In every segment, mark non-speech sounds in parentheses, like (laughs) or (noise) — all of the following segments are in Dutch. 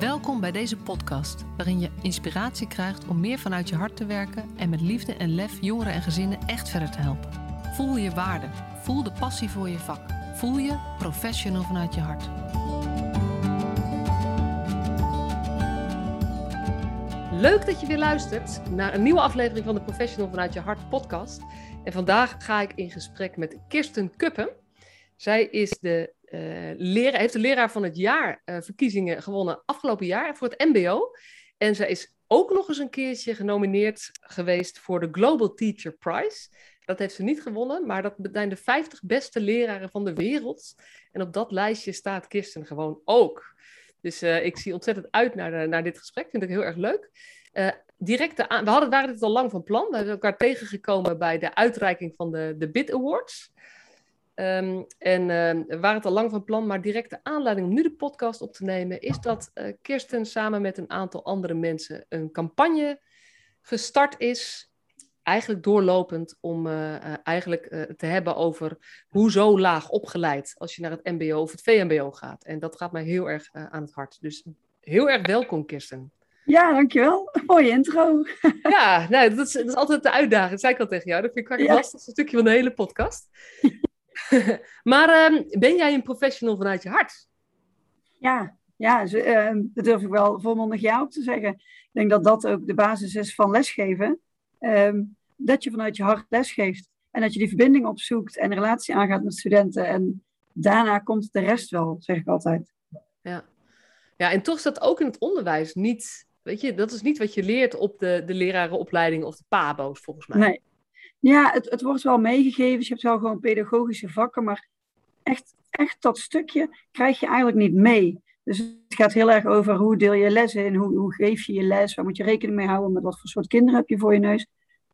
Welkom bij deze podcast, waarin je inspiratie krijgt om meer vanuit je hart te werken en met liefde en lef jongeren en gezinnen echt verder te helpen. Voel je waarde, voel de passie voor je vak, voel je professional vanuit je hart. Leuk dat je weer luistert naar een nieuwe aflevering van de Professional vanuit je hart podcast. En vandaag ga ik in gesprek met Kirsten Kuppen. Zij is de leraar, heeft de leraar van het jaar uh, verkiezingen gewonnen afgelopen jaar voor het MBO. En zij is ook nog eens een keertje genomineerd geweest voor de Global Teacher Prize. Dat heeft ze niet gewonnen, maar dat zijn de 50 beste leraren van de wereld. En op dat lijstje staat Kirsten gewoon ook. Dus uh, ik zie ontzettend uit naar, naar dit gesprek. Vind ik heel erg leuk. Directe we hadden, waren dit al lang van plan. We hebben elkaar tegengekomen bij de uitreiking van de, de BID Awards. Um, en uh, we waren het al lang van plan, maar directe aanleiding om nu de podcast op te nemen is dat uh, Kirsten samen met een aantal andere mensen een campagne gestart is. Eigenlijk doorlopend om uh, eigenlijk te hebben over hoe zo laag opgeleid als je naar het MBO of het VMBO gaat. En dat gaat mij heel erg aan het hart. Dus heel erg welkom, Kirsten. Ja, dankjewel. Mooie intro. ja, dat, is, dat is altijd de uitdaging. Dat zei ik al tegen jou. Dat vind ik het ja. lastigste stukje van de hele podcast. (laughs) (laughs) maar um, ben jij een professional vanuit je hart? Ja, ja uh, dat durf ik wel volmondig ja op te zeggen. Ik denk dat dat ook de basis is van lesgeven. Um, dat je vanuit je hart lesgeeft. En dat je die verbinding opzoekt en een relatie aangaat met studenten. En daarna komt de rest wel, zeg ik altijd. Ja, ja en toch dat ook in het onderwijs niet... Weet je, dat is niet wat je leert op de, de lerarenopleiding of de PABO's, volgens mij. Nee, ja, het, het wordt wel meegegeven. Dus je hebt wel gewoon pedagogische vakken, maar echt, echt dat stukje krijg je eigenlijk niet mee. Dus het gaat heel erg over hoe deel je les in, hoe, hoe geef je je les, waar moet je rekening mee houden, met wat voor soort kinderen heb je voor je neus.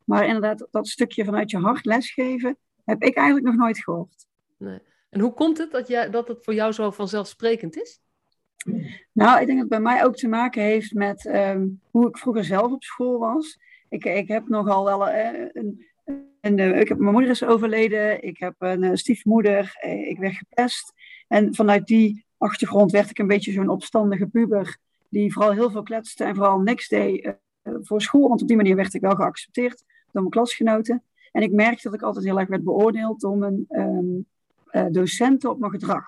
Maar inderdaad, dat stukje vanuit je hart lesgeven, heb ik eigenlijk nog nooit gehoord. Nee. En hoe komt het dat, jij, dat het voor jou zo vanzelfsprekend is? Nou, ik denk dat het bij mij ook te maken heeft met um, hoe ik vroeger zelf op school was. Ik, ik heb nogal wel uh, een, en uh, ik heb, mijn moeder is overleden, ik heb een uh, stiefmoeder, uh, ik werd gepest. En vanuit die achtergrond werd ik een beetje zo'n opstandige puber, die vooral heel veel kletste en vooral niks deed voor school. Want op die manier werd ik wel geaccepteerd door mijn klasgenoten. En ik merkte dat ik altijd heel erg werd beoordeeld door mijn um, docenten op mijn gedrag.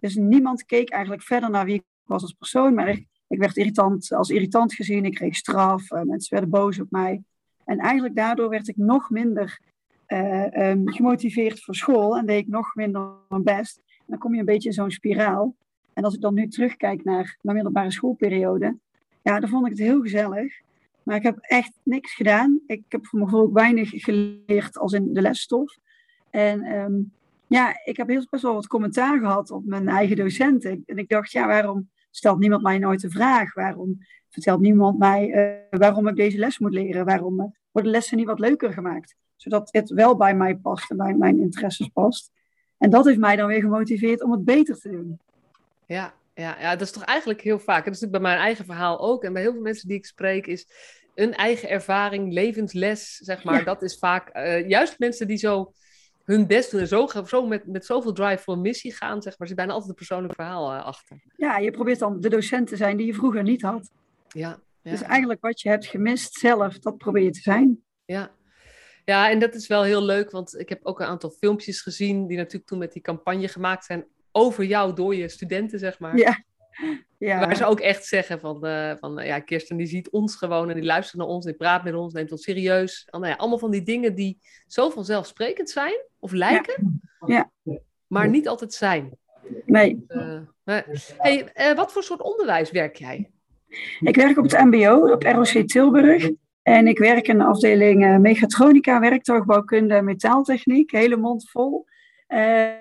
Dus niemand keek eigenlijk verder naar wie ik was als persoon, maar ik, ik werd irritant, als irritant gezien, ik kreeg straf, mensen werden boos op mij. En eigenlijk daardoor werd ik nog minder uh, um, gemotiveerd voor school en deed ik nog minder mijn best. En dan kom je een beetje in zo'n spiraal. En als ik dan nu terugkijk naar mijn middelbare schoolperiode, ja, dan vond ik het heel gezellig. Maar ik heb echt niks gedaan. Ik heb voor mijn gevoel ook weinig geleerd als in de lesstof. En um, ja, ik heb heel best wel wat commentaar gehad op mijn eigen docenten. En ik dacht, ja, waarom stelt niemand mij nooit een vraag? Waarom vertelt niemand mij uh, waarom ik deze les moet leren? Waarom uh, worden lessen niet wat leuker gemaakt? Zodat het wel bij mij past en bij mijn interesses past. En dat heeft mij dan weer gemotiveerd om het beter te doen. Ja, ja, ja dat is toch eigenlijk heel vaak. Dat is natuurlijk bij mijn eigen verhaal ook. En bij heel veel mensen die ik spreek is een eigen ervaring, levensles, zeg maar. Ja. Dat is vaak uh, juist mensen die zo hun best doen en zo, zo met, met zoveel drive voor een missie gaan, zeg maar. Er zit bijna altijd een persoonlijk verhaal achter. Ja, je probeert dan de docent te zijn die je vroeger niet had. Ja, ja. Dus eigenlijk wat je hebt gemist zelf, dat probeer je te zijn. Ja. ja, en dat is wel heel leuk, want ik heb ook een aantal filmpjes gezien die natuurlijk toen met die campagne gemaakt zijn over jou door je studenten, zeg maar. Ja. Ja. Waar ze ook echt zeggen van, uh, van ja, Kirsten die ziet ons gewoon en die luistert naar ons, die praat met ons, neemt ons serieus. Nou ja, allemaal van die dingen die zo vanzelfsprekend zijn of lijken, ja. Ja. maar niet altijd zijn. Nee. Uh, hey, uh, wat voor soort onderwijs werk jij? Ik werk op het MBO, op ROC Tilburg. En ik werk in de afdeling mechatronica, werktuigbouwkunde en metaaltechniek. Hele mond vol.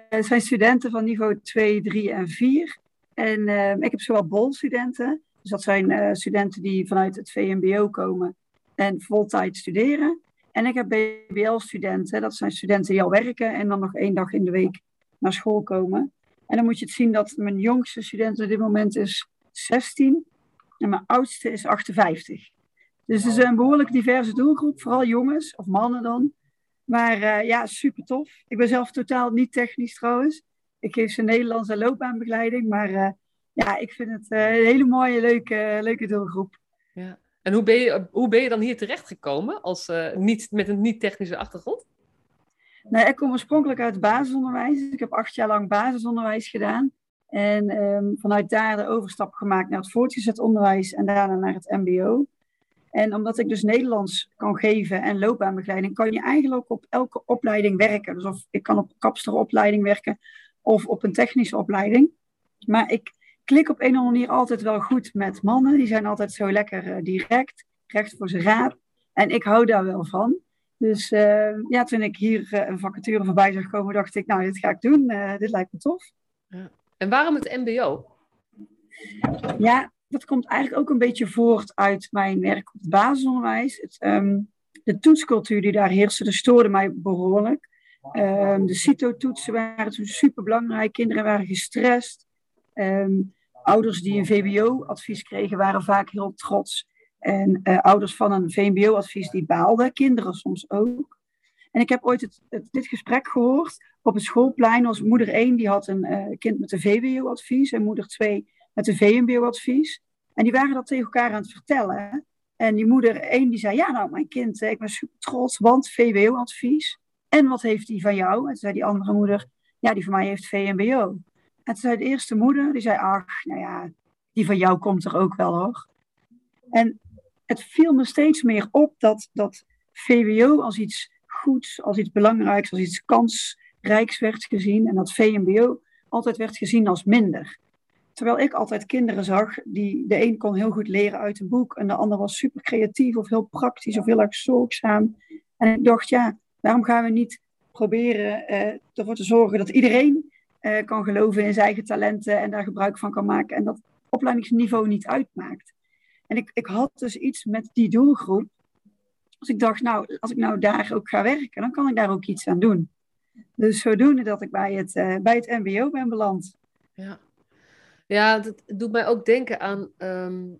Het zijn studenten van niveau 2, 3 en 4. En uh, ik heb zowel BOL-studenten. Dus dat zijn studenten die vanuit het VMBO komen en voltijd studeren. En ik heb BBL-studenten. Dat zijn studenten die al werken en dan nog één dag in de week naar school komen. En dan moet je het zien dat mijn jongste student op dit moment is 16 en mijn oudste is 58. Dus het is een behoorlijk diverse doelgroep, vooral jongens of mannen dan. Maar uh, ja, super tof. Ik ben zelf totaal niet technisch trouwens. Ik geef ze Nederlands en loopbaanbegeleiding, maar uh, ja, ik vind het een hele mooie, leuke, leuke doelgroep. Ja. En hoe ben, je, hoe ben je dan hier terechtgekomen als, niet, met een niet-technische achtergrond? Nou, ik kom oorspronkelijk uit basisonderwijs. Ik heb acht jaar lang basisonderwijs gedaan. En ehm, vanuit daar de overstap gemaakt naar het voortgezet onderwijs en daarna naar het MBO. En omdat ik dus Nederlands kan geven en loopbaanbegeleiding, kan je eigenlijk op elke opleiding werken. Dus of ik kan op kapsteropleiding werken of op een technische opleiding. Maar ik klik op een of andere manier altijd wel goed met mannen. Die zijn altijd zo lekker uh, direct, recht voor zijn raap. En ik hou daar wel van. Dus uh, ja, toen ik hier uh, een vacature voorbij zag komen, dacht ik, nou, dit ga ik doen. dit lijkt me tof. Ja. En waarom het MBO? Ja, dat komt eigenlijk ook een beetje voort uit mijn werk op het basisonderwijs. Het, um, de toetscultuur die daar heerste, dat stoorde mij behoorlijk. Um, de CITO-toetsen waren toen super belangrijk. Kinderen waren gestrest. Um, ouders die een VBO-advies kregen, waren vaak heel trots. En uh, ouders van een VMBO-advies die baalden, kinderen soms ook. En ik heb ooit het, dit gesprek gehoord op het schoolplein. Was moeder 1 die had een uh, kind met een VWO-advies en moeder 2 met een VMBO-advies. En die waren dat tegen elkaar aan het vertellen. En die moeder 1 die zei, ja nou mijn kind, ik ben super trots, want VWO-advies. En wat heeft die van jou? En toen zei die andere moeder, ja die van mij heeft VMBO. En toen zei de eerste moeder, die zei, ach nou ja, die van jou komt er ook wel hoor. En het viel me steeds meer op dat, dat VWO als iets goeds, als iets belangrijks, als iets kansrijks werd gezien. En dat VMBO altijd werd gezien als minder. Terwijl ik altijd kinderen zag, die de een kon heel goed leren uit een boek en de ander was super creatief of heel praktisch of heel erg zorgzaam. En ik dacht, ja, waarom gaan we niet proberen eh, ervoor te zorgen dat iedereen eh, kan geloven in zijn eigen talenten en daar gebruik van kan maken en dat opleidingsniveau niet uitmaakt. En ik, ik had dus iets met die doelgroep. Dus ik dacht, nou, als ik nou daar ook ga werken, dan kan ik daar ook iets aan doen. Dus zodoende dat ik bij het, uh, bij het MBO ben beland. Ja. Ja, dat doet mij ook denken aan. Nou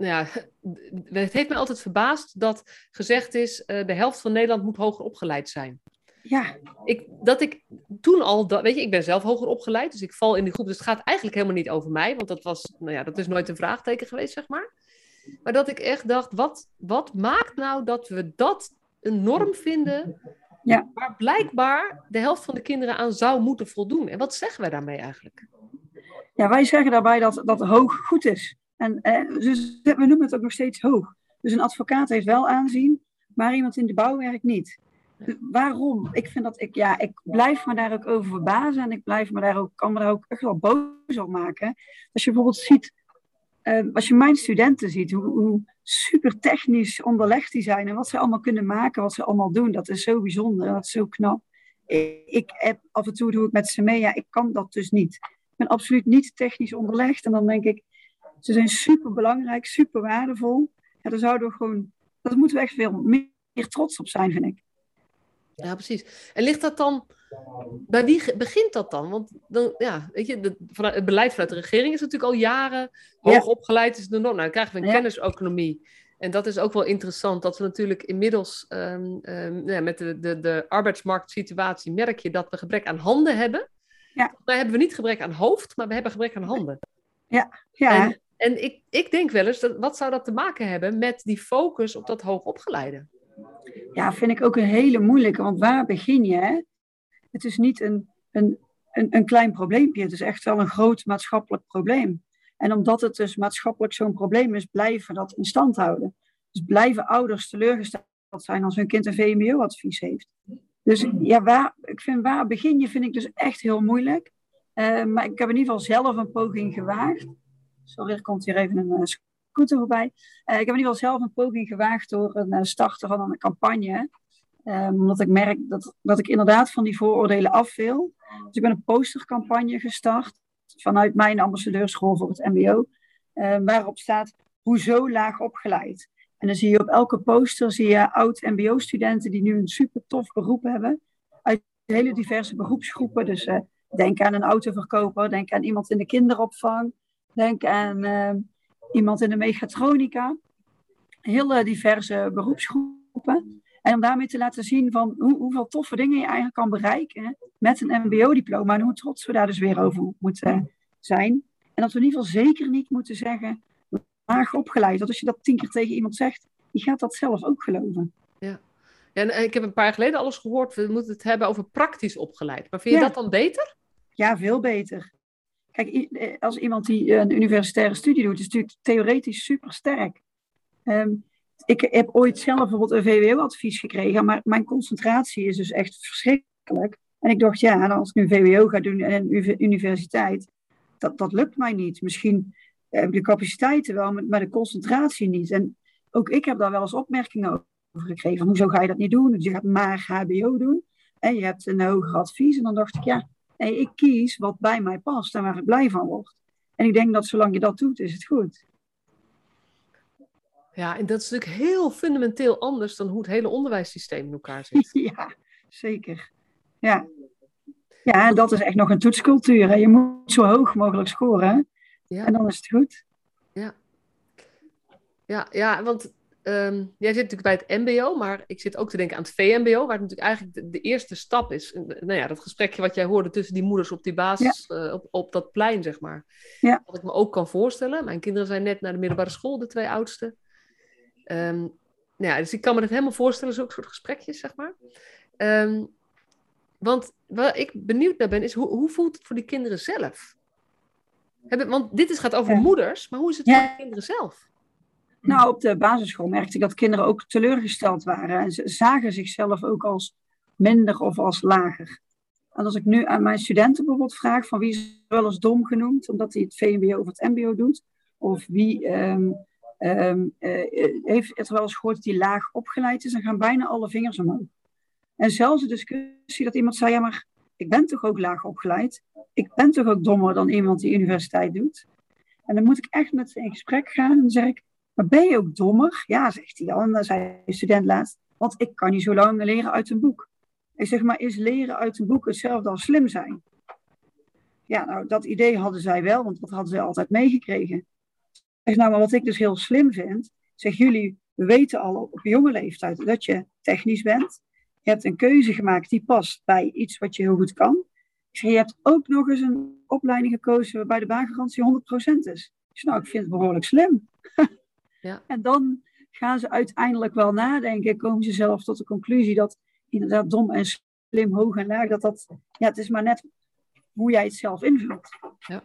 ja, (laughs) het heeft mij altijd verbaasd dat gezegd is: uh, de helft van Nederland moet hoger opgeleid zijn. Ja. Ik, dat ik toen al, dat, weet je, ik ben zelf hoger opgeleid, dus ik val in die groep. Dus het gaat eigenlijk helemaal niet over mij, want dat was, nou ja, dat is nooit een vraagteken geweest, zeg maar. Maar dat ik echt dacht: wat, wat maakt nou dat we dat een norm vinden ja. waar blijkbaar de helft van de kinderen aan zou moeten voldoen? En wat zeggen wij daarmee eigenlijk? Ja, wij zeggen daarbij dat, dat hoog goed is. En eh, dus we noemen het ook nog steeds hoog. Dus een advocaat heeft wel aanzien, maar iemand in de bouwwerk niet. Waarom? Ik vind dat ik, ja, ik blijf me daar ook over verbazen en ik blijf me daar ook, kan me daar ook echt wel boos op maken. Als je bijvoorbeeld ziet, uh, als je mijn studenten ziet, hoe, hoe, super technisch onderlegd die zijn en wat ze allemaal kunnen maken, wat ze allemaal doen, dat is zo bijzonder dat is zo knap. Ik, ik heb af en toe doe ik met ze mee, ja, ik kan dat dus niet ben absoluut niet technisch onderlegd. En dan denk ik, ze zijn super belangrijk, super waardevol. Ja, daar zouden we gewoon, daar moeten we echt veel meer trots op zijn, vind ik. Ja, precies. En ligt dat dan, bij wie begint dat dan? Want dan, ja, weet je, de, vanuit, het beleid vanuit de regering is natuurlijk al jaren hoog opgeleid is de norm. Nou, dan krijgen we een ja. kenniseconomie. En dat is ook wel interessant, dat we natuurlijk inmiddels um, um, ja, met de, de, de arbeidsmarktsituatie merk je dat we gebrek aan handen hebben. Ja. Daar hebben we niet gebrek aan hoofd, maar we hebben gebrek aan handen. Ja, ja. En, en ik, ik denk wel eens, dat, wat zou dat te maken hebben met die focus op dat hoogopgeleide? Ja, vind ik ook een hele moeilijke, want waar begin je? Hè? Het is niet een, een, een, een klein probleempje, het is echt wel een groot maatschappelijk probleem. En omdat het dus maatschappelijk zo'n probleem is, blijven dat in stand houden. Dus blijven ouders teleurgesteld zijn als hun kind een VMBO-advies heeft. Dus ja, waar, ik vind waar begin je vind ik dus echt heel moeilijk. Uh, maar ik heb in ieder geval zelf een poging gewaagd. Sorry, er komt hier even een uh, scooter voorbij. Uh, ik heb in ieder geval zelf een poging gewaagd door een starten van een campagne. omdat ik merk dat, dat ik inderdaad van die vooroordelen af wil. Dus ik ben een postercampagne gestart vanuit mijn ambassadeurschool voor het MBO. waarop staat, hoezo laag opgeleid? En dan zie je op elke poster zie je oud-MBO-studenten die nu een super tof beroep hebben. Uit hele diverse beroepsgroepen. Dus denk aan een autoverkoper, denk aan iemand in de kinderopvang, denk aan uh, iemand in de mechatronica. Hele diverse beroepsgroepen. En om daarmee te laten zien van hoe, hoeveel toffe dingen je eigenlijk kan bereiken met een MBO-diploma en hoe trots we daar dus weer over moeten zijn. En dat we in ieder geval zeker niet moeten zeggen, laag opgeleid. Want als je dat tien keer tegen iemand zegt, die gaat dat zelf ook geloven. Ja. ja en ik heb een paar jaar geleden alles gehoord, we moeten het hebben over praktisch opgeleid. Maar vind je dat dan beter? Ja, veel beter. Eh, als iemand die een universitaire studie doet, is natuurlijk theoretisch super sterk. Ehm, ik heb ooit zelf bijvoorbeeld een VWO-advies gekregen, maar mijn concentratie is dus echt verschrikkelijk. En ik dacht, ja, als ik nu VWO ga doen en een universiteit, dat, dat lukt mij niet. Misschien heb ik de capaciteiten wel, maar de concentratie niet. En ook ik heb daar wel eens opmerkingen over gekregen. Hoezo ga je dat niet doen? Je gaat maar HBO doen en je hebt een hoger advies. En dan dacht ik, ja, nee, ik kies wat bij mij past en waar ik blij van word. En ik denk dat zolang je dat doet, is het goed. Ja, en dat is natuurlijk heel fundamenteel anders dan hoe het hele onderwijssysteem in elkaar zit. (laughs) Ja, zeker. Ja. Ja, en dat is echt nog een toetscultuur. Hè. Je moet zo hoog mogelijk scoren. Ja. En dan is het goed. Ja, ja, ja want ehm, jij zit natuurlijk bij het MBO, maar ik zit ook te denken aan het VMBO, waar het natuurlijk eigenlijk de, eerste stap is. Nou ja, dat gesprekje wat jij hoorde tussen die moeders op die basis, eh, op, op dat plein, zeg maar. Ja. Wat ik me ook kan voorstellen. Mijn kinderen zijn net naar de middelbare school, de twee oudste. Um, nou ja, dus ik kan me dat helemaal voorstellen, zo'n soort gesprekjes, zeg maar. Um, want waar ik benieuwd naar ben, is hoe, hoe voelt het voor die kinderen zelf? Hebben, want dit is, gaat over moeders, maar hoe is het voor de kinderen zelf? Nou, op de basisschool merkte ik dat kinderen ook teleurgesteld waren. En ze zagen zichzelf ook als minder of als lager. En als ik nu aan mijn studenten bijvoorbeeld vraag van wie is wel eens dom genoemd, omdat hij het VMBO of het MBO doet, of wie um, um, uh, heeft het wel eens gehoord hij laag opgeleid is, dan gaan bijna alle vingers omhoog. En zelfs de discussie dat iemand zei, ja maar ik ben toch ook laag opgeleid. Ik ben toch ook dommer dan iemand die universiteit doet. En dan moet ik echt met ze in gesprek gaan en dan zeg ik, maar ben je ook dommer? Ja, zegt hij. En dan zei de student laatst, want ik kan niet zo lang leren uit een boek. Ik zeg maar, is leren uit een boek hetzelfde als slim zijn? Ja, nou, dat idee hadden zij wel, want dat hadden ze altijd meegekregen. Ik zeg nou, maar wat ik dus heel slim vind, zeg jullie, we weten al op jonge leeftijd dat je technisch bent. Je hebt een keuze gemaakt die past bij iets wat je heel goed kan. Je hebt ook nog eens een opleiding gekozen waarbij de baangarantie 100% is. Dus nou, ik vind het behoorlijk slim. (laughs) ja. En dan gaan ze uiteindelijk wel nadenken, komen ze zelf tot de conclusie dat inderdaad dom en slim, hoog en laag, dat dat, ja, het is maar net hoe jij het zelf invult. Ja.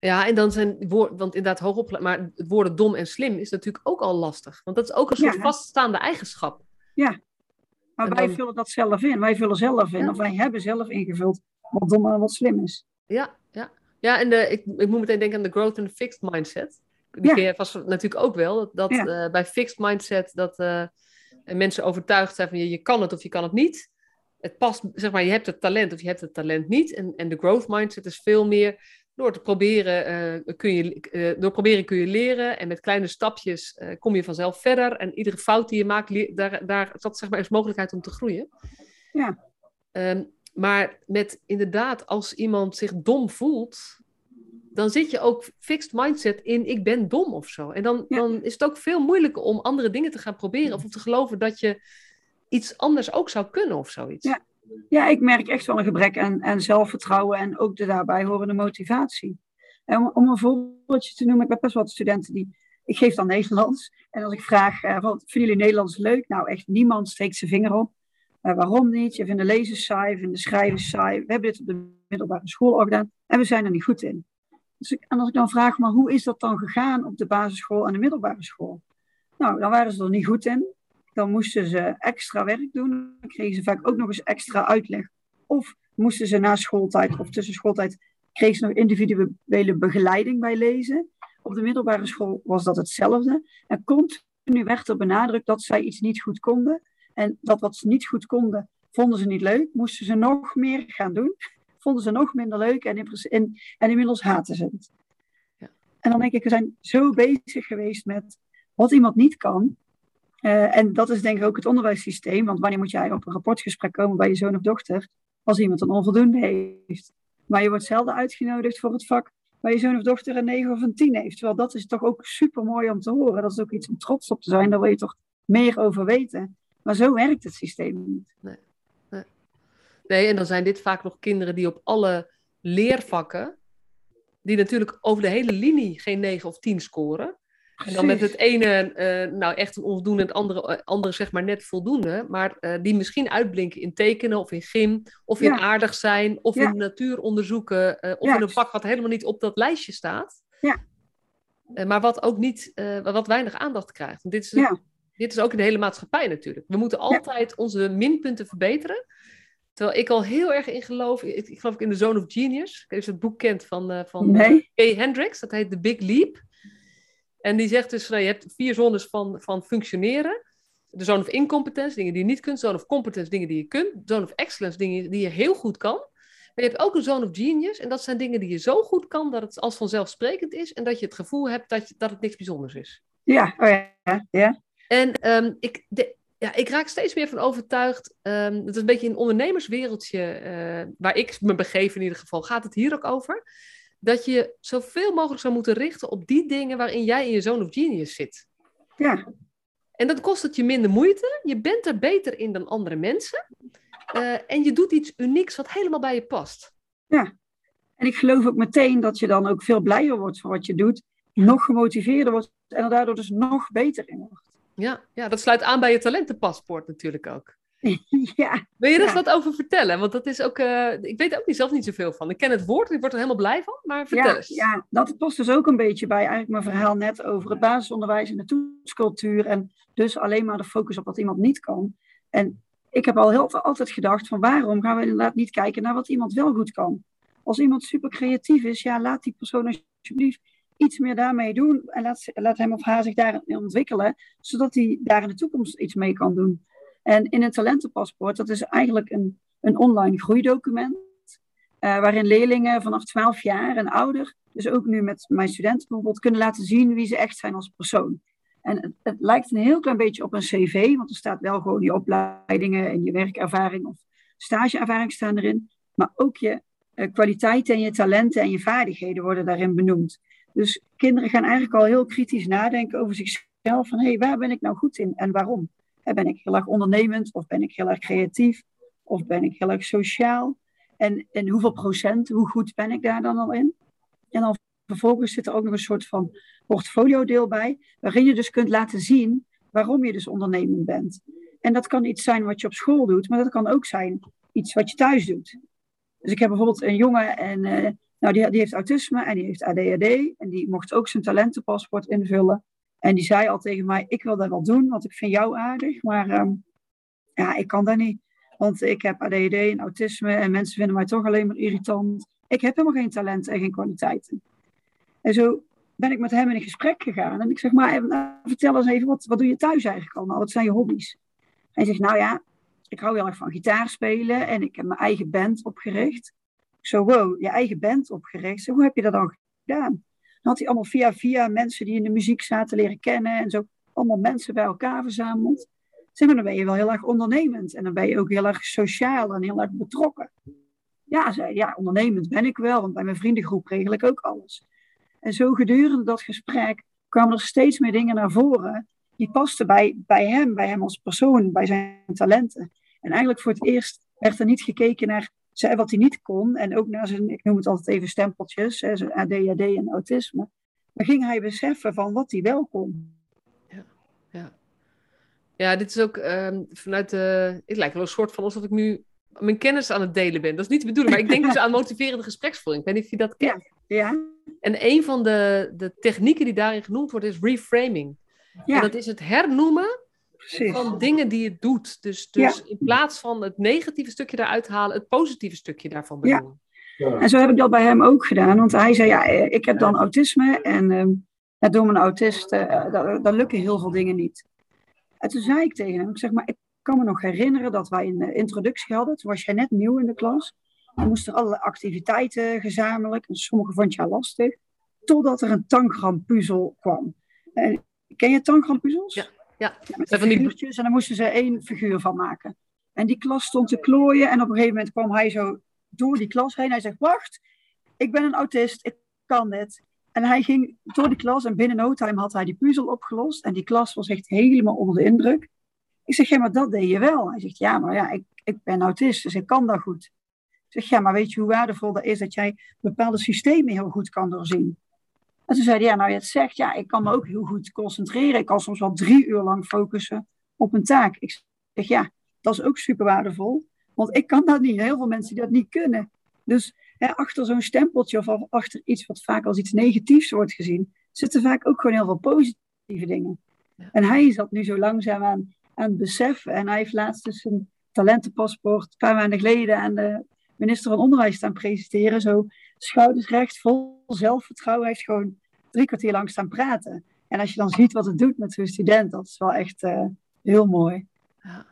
Ja, en dan zijn woord, want inderdaad hoog maar het woorden dom en slim is natuurlijk ook al lastig. Want dat is ook een soort vaststaande eigenschap. Ja, maar wij vullen dat zelf in. Wij vullen zelf in, of wij hebben zelf ingevuld wat dom en wat slim is. Ja, ja. ja en de, ik, ik moet meteen denken aan de growth and fixed mindset. Die ken je vast natuurlijk ook wel. Dat, uh, bij fixed mindset dat uh, mensen overtuigd zijn van je, je kan het of je kan het niet. Het past, zeg maar, je hebt het talent of je hebt het talent niet. En, en de growth mindset is veel meer door te proberen, uh, kun je, uh, door proberen kun je leren en met kleine stapjes uh, kom je vanzelf verder. En iedere fout die je maakt, daar, daar dat zeg maar, is mogelijkheid om te groeien. Ja. Um, maar met inderdaad, als iemand zich dom voelt, dan zit je ook fixed mindset in ik ben dom of zo. En dan, ja. dan is het ook veel moeilijker om andere dingen te gaan proberen of te geloven dat je iets anders ook zou kunnen of zoiets. Ja. Ja, ik merk echt wel een gebrek aan, aan zelfvertrouwen en ook de daarbij horende motivatie. En om, om een voorbeeldje te noemen, ik heb best wel wat studenten die. Ik geef dan Nederlands. En als ik vraag, uh, wat vinden jullie Nederlands leuk? Nou, echt niemand steekt zijn vinger op. Uh, waarom niet? Je vindt de lezen saai, je vindt de schrijven saai. We hebben dit op de middelbare school al gedaan en we zijn er niet goed in. Dus en als ik dan vraag, maar hoe is dat dan gegaan op de basisschool en de middelbare school? Nou, dan waren ze er niet goed in dan moesten ze extra werk doen. Dan kregen ze vaak ook nog eens extra uitleg. Of moesten ze na schooltijd of tussen schooltijd kregen ze nog individuele begeleiding bij lezen. Op de middelbare school was dat hetzelfde. En continu werd er benadrukt dat zij iets niet goed konden. En dat wat ze niet goed konden, vonden ze niet leuk. Moesten ze nog meer gaan doen. Vonden ze nog minder leuk en, in, en inmiddels haten ze het. Ja. En dan denk ik, we zijn zo bezig geweest met wat iemand niet kan. Uh, en dat is denk ik ook het onderwijssysteem. Want wanneer moet jij op een rapportgesprek komen bij je zoon of dochter als iemand een onvoldoende heeft? Maar je wordt zelden uitgenodigd voor het vak waar je zoon of dochter een 9 of een 10 heeft. Terwijl dat is toch ook super mooi om te horen. Dat is ook iets om trots op te zijn. Daar wil je toch meer over weten. Maar zo werkt het systeem niet. Nee. Nee, en dan zijn dit vaak nog kinderen die op alle leervakken die natuurlijk over de hele linie geen 9 of 10 scoren. En dan met het ene uh, nou echt een onvoldoende en het andere, uh, andere zeg maar net voldoende. Maar uh, die misschien uitblinken in tekenen of in gym of in aardig zijn of ja. in natuuronderzoeken of in een vak wat helemaal niet op dat lijstje staat. Ja. maar wat ook niet, wat weinig aandacht krijgt. Want dit is, dit is ook in de hele maatschappij natuurlijk. We moeten altijd onze minpunten verbeteren. Terwijl ik al heel erg in geloof, ik, ik geloof in de Zone of Genius. Ik weet je het boek kent van, van nee. Kay Hendricks, dat heet The Big Leap. En die zegt dus, nou, je hebt vier zones van, van functioneren. De zone of incompetence, dingen die je niet kunt. Zone of competence, dingen die je kunt. Zone of excellence, dingen die je heel goed kan. Maar je hebt ook een zone of genius. En dat zijn dingen die je zo goed kan dat het als vanzelfsprekend is. En dat je het gevoel hebt dat, je, dat het niks bijzonders is. Ja, oh ja. ja. En um, ik, de, ja, ik raak steeds meer van overtuigd. Um, het is een beetje een ondernemerswereldje uh, waar ik me begeef in ieder geval. Gaat het hier ook over? dat je zoveel mogelijk zou moeten richten op die dingen waarin jij in je zone of genius zit. Ja. En dat kost het je minder moeite. Je bent er beter in dan andere mensen. Uh, en je doet iets unieks wat helemaal bij je past. Ja. En ik geloof ook meteen dat je dan ook veel blijer wordt voor wat je doet. Nog gemotiveerder wordt en er daardoor dus nog beter in wordt. Ja, ja dat sluit aan bij je talentenpaspoort natuurlijk ook. (laughs) ja. Wil je er ja. wat over vertellen? Want dat is ook, uh, ik weet er ook niet, zelf niet zoveel van. Ik ken het woord, ik word er helemaal blij van, maar vertel ja, eens. Ja, dat past dus ook een beetje bij eigenlijk mijn verhaal net over het basisonderwijs en de toetscultuur. En dus alleen maar de focus op wat iemand niet kan. En ik heb al heel altijd gedacht van waarom gaan we inderdaad niet kijken naar wat iemand wel goed kan. Als iemand super creatief is, ja, laat die persoon alsjeblieft iets meer daarmee doen. En laat, laat hem of haar zich daarin ontwikkelen, zodat hij daar in de toekomst iets mee kan doen. En in het talentenpaspoort, dat is eigenlijk een, een online groeidocument, uh, waarin leerlingen vanaf 12 jaar en ouder, dus ook nu met mijn studenten bijvoorbeeld, kunnen laten zien wie ze echt zijn als persoon. En het, lijkt een heel klein beetje op een cv, want er staat wel gewoon je opleidingen en je werkervaring of stageervaring staan erin. Maar ook je uh, kwaliteiten en je talenten en je vaardigheden worden daarin benoemd. Dus kinderen gaan eigenlijk al heel kritisch nadenken over zichzelf van hé, hey, waar ben ik nou goed in en waarom? Ben ik heel erg ondernemend of ben ik heel erg creatief of ben ik heel erg sociaal? En in hoeveel procent, hoe goed ben ik daar dan al in? En dan vervolgens zit er ook nog een soort van portfolio-deel bij, waarin je dus kunt laten zien waarom je dus ondernemend bent. En dat kan iets zijn wat je op school doet, maar dat kan ook zijn iets wat je thuis doet. Dus ik heb bijvoorbeeld een jongen en uh, nou, die, die heeft autisme en die heeft ADHD en die mocht ook zijn talentenpaspoort invullen. En die zei al tegen mij, ik wil dat wel doen, want ik vind jou aardig. Maar um, ja, ik kan dat niet. Want ik heb ADHD en autisme en mensen vinden mij toch alleen maar irritant. Ik heb helemaal geen talent en geen kwaliteiten. En zo ben ik met hem in een gesprek gegaan. En ik zeg, maar vertel eens even, wat, wat doe je thuis eigenlijk allemaal? Wat zijn je hobby's? Hij zegt, nou ja, ik hou heel erg van gitaar spelen en ik heb mijn eigen band opgericht. Zo, wow, je eigen band opgericht? Zo, hoe heb je dat dan gedaan? Dan had hij allemaal via via mensen die in de muziek zaten leren kennen en zo allemaal mensen bij elkaar verzameld. Zeg maar, dan ben je wel heel erg ondernemend en dan ben je ook heel erg sociaal en heel erg betrokken. Ja, zei, ja, ondernemend ben ik wel, want bij mijn vriendengroep regel ik ook alles. En zo gedurende dat gesprek kwamen er steeds meer dingen naar voren die pasten bij, bij hem, bij hem als persoon, bij zijn talenten. En eigenlijk voor het eerst werd er niet gekeken naar zei wat hij niet kon. En ook naar zijn, ik noem het altijd even stempeltjes, hè, zijn ADHD en autisme. Dan ging hij beseffen van wat hij wel kon. Ja, ja. ja dit is ook um, vanuit de... Het lijkt wel een soort van alsof ik nu mijn kennis aan het delen ben. Dat is niet de bedoeling, maar ik denk (laughs) dus aan motiverende gespreksvoering. Ik weet niet of je dat kent. Ja. ja. En een van de, de technieken die daarin genoemd wordt is reframing. Ja. En dat is het hernoemen Precies. van dingen die het doet. Dus, dus ja. in plaats van het negatieve stukje eruit halen, het positieve stukje daarvan benoemen. Ja. En zo heb ik dat bij hem ook gedaan. Want hij zei, ja, ik heb dan autisme en um, ja, door mijn autist, uh, dan, dan lukken heel veel dingen niet. En toen zei ik tegen hem, ik zeg maar, ik kan me nog herinneren dat wij een introductie hadden. Toen was jij net nieuw in de klas. Dan moesten er allerlei activiteiten gezamenlijk. En sommige vond je lastig. Totdat er een tangrampuzzel kwam. En, ken je tangram-puzzels? Ja. Ja, van die. En daar moesten ze één figuur van maken. En die klas stond te klooien. En op een gegeven moment kwam hij zo door die klas heen. Hij zegt, wacht, ik ben een autist. Ik kan dit. En hij ging door die klas. En binnen no time had hij die puzzel opgelost. En die klas was echt helemaal onder de indruk. Ik zeg, ja, maar dat deed je wel. Hij zegt, ja, maar ja, ik, ik ben autist. Dus ik kan dat goed. Ik zeg, ja, maar weet je hoe waardevol dat is dat jij bepaalde systemen heel goed kan doorzien? En toen zei hij, ja, nou je het zegt, ja, ik kan me ook heel goed concentreren. Ik kan soms wel drie uur lang focussen op een taak. Ik zeg, ja, dat is ook super waardevol. Want ik kan dat niet. Heel veel mensen die dat niet kunnen. Dus hè, achter zo'n stempeltje of achter iets wat vaak als iets negatiefs wordt gezien, zitten vaak ook gewoon heel veel positieve dingen. En hij is dat nu zo langzaam aan, aan het beseffen. En hij heeft laatst dus een talentenpaspoort een paar maanden geleden aan de minister van Onderwijs staan presenteren. Zo schouders recht, vol zelfvertrouwen. Hij heeft gewoon drie kwartier lang staan praten. En als je dan ziet wat het doet met zo'n student, dat is wel echt uh, heel mooi. Ja.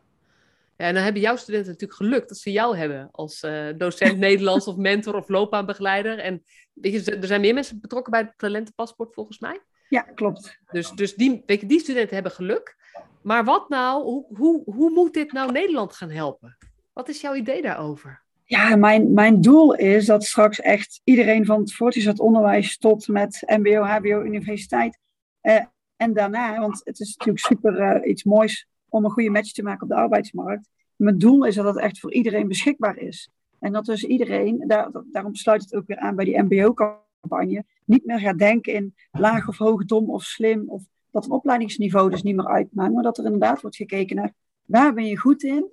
Ja, en dan hebben jouw studenten natuurlijk geluk dat ze jou hebben als uh, docent (laughs) Nederlands of mentor of loopbaanbegeleider. En weet je, er zijn meer mensen betrokken bij het talentenpaspoort volgens mij. Ja, klopt. Dus, dus die, weet je, die studenten hebben geluk. Maar wat nou, hoe, hoe, hoe moet dit nou Nederland gaan helpen? Wat is jouw idee daarover? Ja, mijn, mijn doel is dat straks echt iedereen van het voortgezet onderwijs tot met MBO, HBO, universiteit eh, en daarna, want het is natuurlijk super uh, iets moois om een goede match te maken op de arbeidsmarkt. Mijn doel is dat het echt voor iedereen beschikbaar is. En dat dus iedereen, daar, daarom sluit het ook weer aan bij die MBO-campagne, niet meer gaat denken in laag of hoog, dom of slim, of dat een opleidingsniveau dus niet meer uitmaakt, maar dat er inderdaad wordt gekeken naar waar ben je goed in,